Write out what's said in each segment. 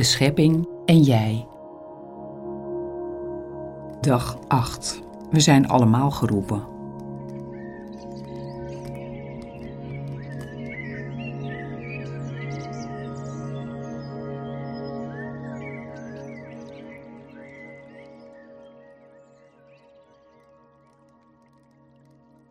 de schepping en jij. Dag 8. We zijn allemaal geroepen.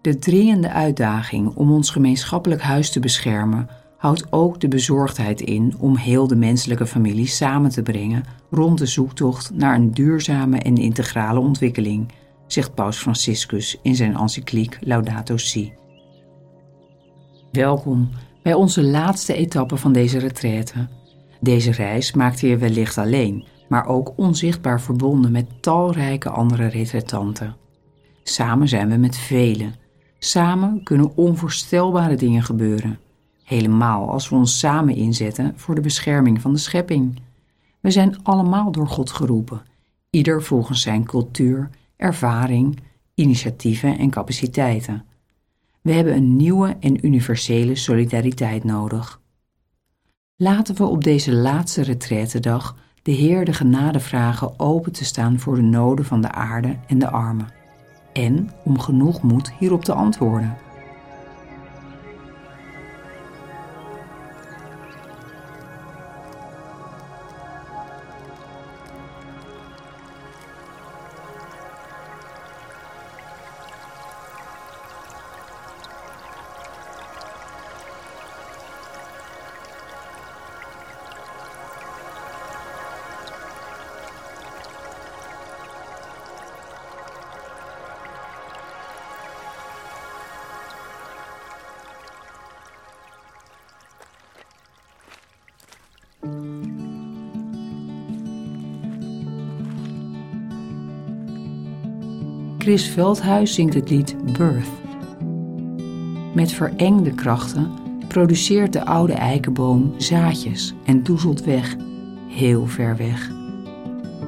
De dringende uitdaging om ons gemeenschappelijk huis te beschermen houdt ook de bezorgdheid in om heel de menselijke familie samen te brengen rond de zoektocht naar een duurzame en integrale ontwikkeling, zegt Paus Franciscus in zijn encycliek Laudato Si. Welkom bij onze laatste etappe van deze retraite. Deze reis maakte je wellicht alleen, maar ook onzichtbaar verbonden met talrijke andere retretanten. Samen zijn we met velen. Samen kunnen onvoorstelbare dingen gebeuren helemaal als we ons samen inzetten voor de bescherming van de schepping. We zijn allemaal door God geroepen, ieder volgens zijn cultuur, ervaring, initiatieven en capaciteiten. We hebben een nieuwe en universele solidariteit nodig. Laten we op deze laatste retraitedag de Heer de genade vragen open te staan voor de noden van de aarde en de armen, en om genoeg moed hierop te antwoorden. Chris Veldhuis zingt het lied Birth. Met verengde krachten produceert de oude eikenboom zaadjes en doezelt weg, heel ver weg.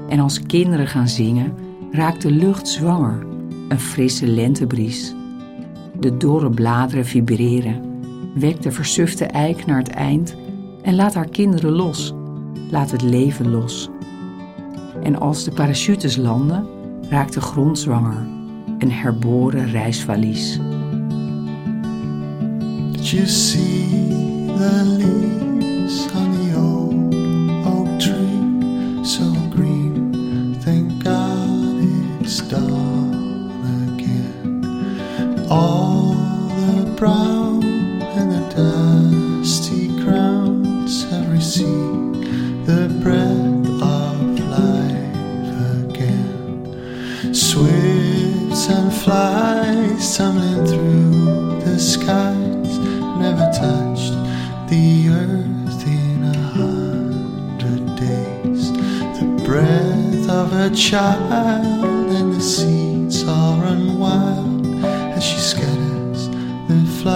En als kinderen gaan zingen, raakt de lucht zwanger, een frisse lentebries. De dorre bladeren vibreren, wekt de versufte eik naar het eind en laat haar kinderen los, laat het leven los. En als de parachutes landen, raakt de grond zwanger, een herboren reisvalies. Did you see the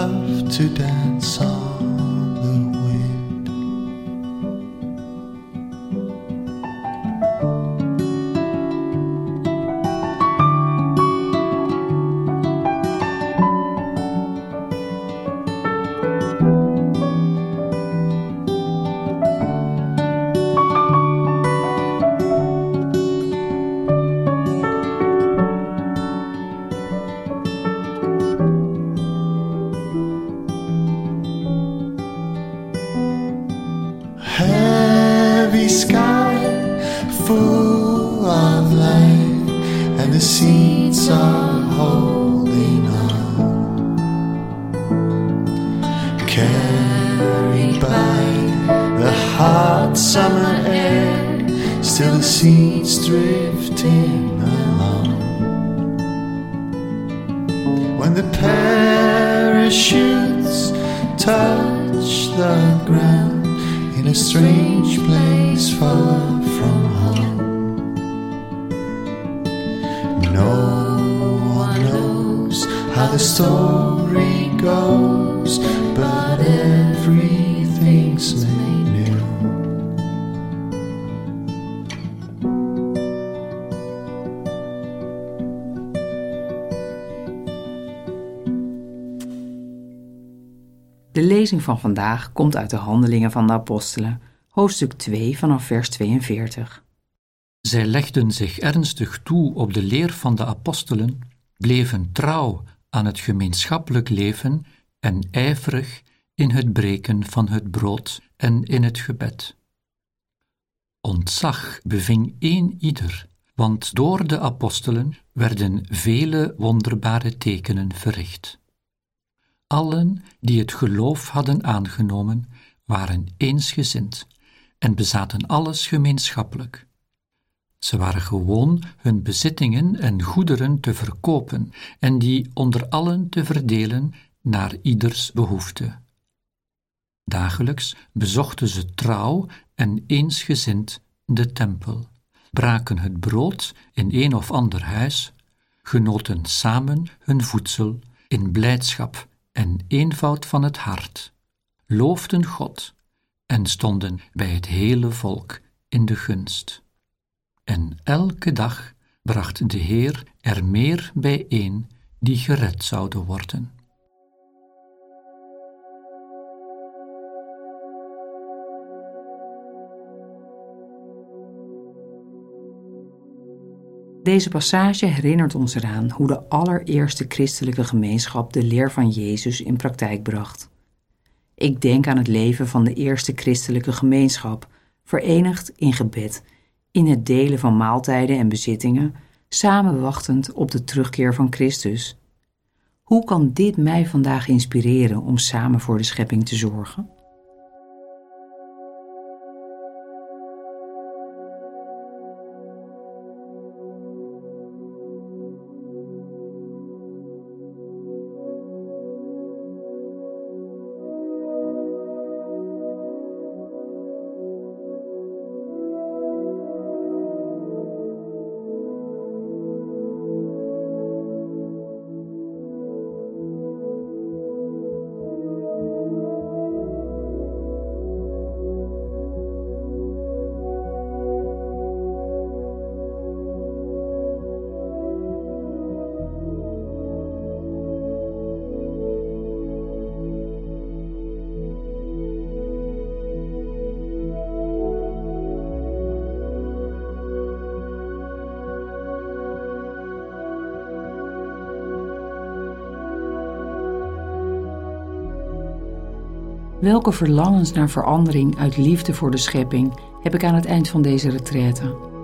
fluff to dance on are holding on. Carried by the hot summer air, still the seeds drifting along. When the parachutes touch the ground in a strange place far from home. The story goes, but everything's made new. De lezing van vandaag komt uit de Handelingen van de Apostelen, hoofdstuk 2 vanaf vers 42. Zij legden zich ernstig toe op de leer van de apostelen, bleven trouw aan het gemeenschappelijk leven en ijverig in het breken van het brood en in het gebed. Ontzag beving één ieder, want door de apostelen werden vele wonderbare tekenen verricht. Allen die het geloof hadden aangenomen, waren eensgezind en bezaten alles gemeenschappelijk. Ze waren gewoon hun bezittingen en goederen te verkopen en die onder allen te verdelen naar ieders behoefte. Dagelijks bezochten ze trouw en eensgezind de tempel, braken het brood in een of ander huis, genoten samen hun voedsel in blijdschap en eenvoud van het hart, loofden God en stonden bij het hele volk in de gunst. En elke dag bracht de Heer er meer bijeen die gered zouden worden. Deze passage herinnert ons eraan hoe de allereerste christelijke gemeenschap de leer van Jezus in praktijk bracht. Ik denk aan het leven van de eerste christelijke gemeenschap, verenigd in gebed, in het delen van maaltijden en bezittingen, samen wachtend op de terugkeer van Christus. Hoe kan dit mij vandaag inspireren om samen voor de schepping te zorgen? Welke verlangens naar verandering uit liefde voor de schepping heb ik aan het eind van deze retraite?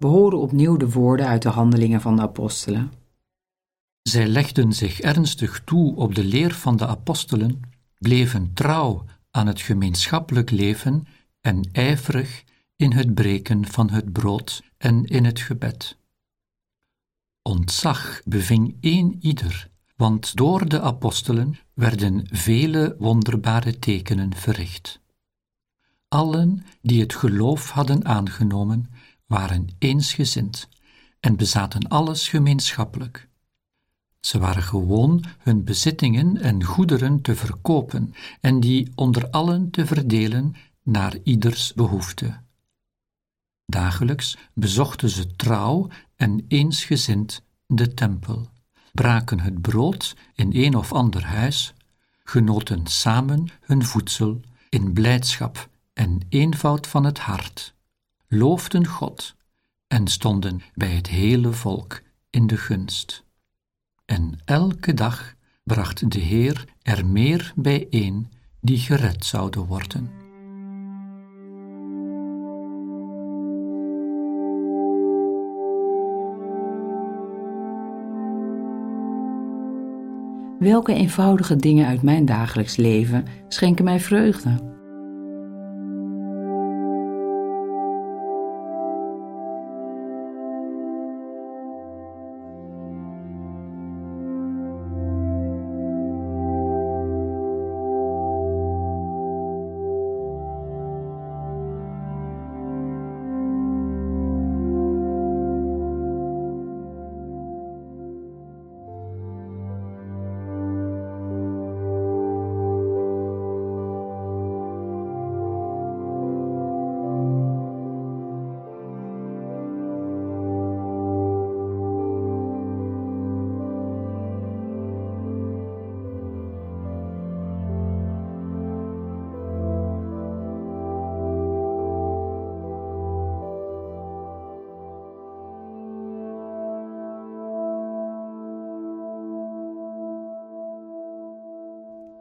We horen opnieuw de woorden uit de handelingen van de apostelen. Zij legden zich ernstig toe op de leer van de apostelen, bleven trouw aan het gemeenschappelijk leven en ijverig in het breken van het brood en in het gebed. Ontzag beving één ieder, want door de apostelen werden vele wonderbare tekenen verricht. Allen die het geloof hadden aangenomen, waren eensgezind en bezaten alles gemeenschappelijk. Ze waren gewoon hun bezittingen en goederen te verkopen en die onder allen te verdelen naar ieders behoefte. Dagelijks bezochten ze trouw en eensgezind de tempel, braken het brood in een of ander huis, genoten samen hun voedsel in blijdschap en eenvoud van het hart loofden God en stonden bij het hele volk in de gunst. En elke dag bracht de Heer er meer bijeen die gered zouden worden. Welke eenvoudige dingen uit mijn dagelijks leven schenken mij vreugde?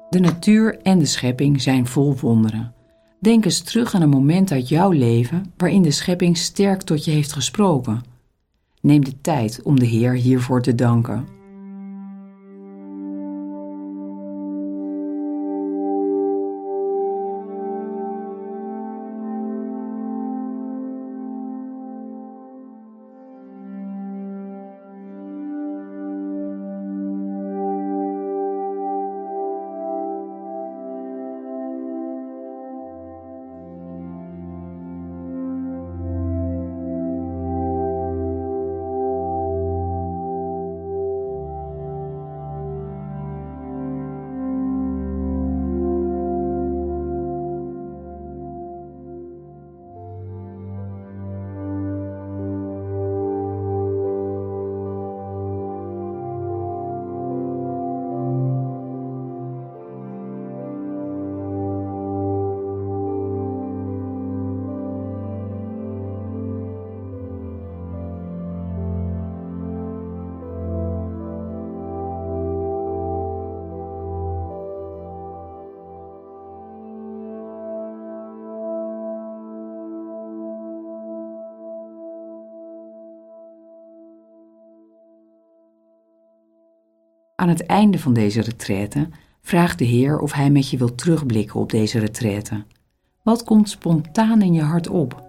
De natuur en de schepping zijn vol wonderen. Denk eens terug aan een moment uit jouw leven waarin de schepping sterk tot je heeft gesproken. Neem de tijd om de Heer hiervoor te danken. Aan het einde van deze retraite vraagt de Heer of Hij met je wil terugblikken op deze retraite. Wat komt spontaan in je hart op?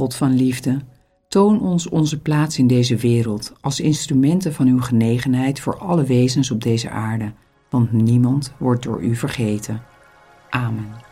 God van liefde, Toon ons onze plaats in deze wereld als instrumenten van uw genegenheid voor alle wezens op deze aarde, want niemand wordt door u vergeten. Amen.